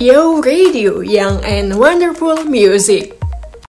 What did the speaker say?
Yo Radio, young and wonderful music.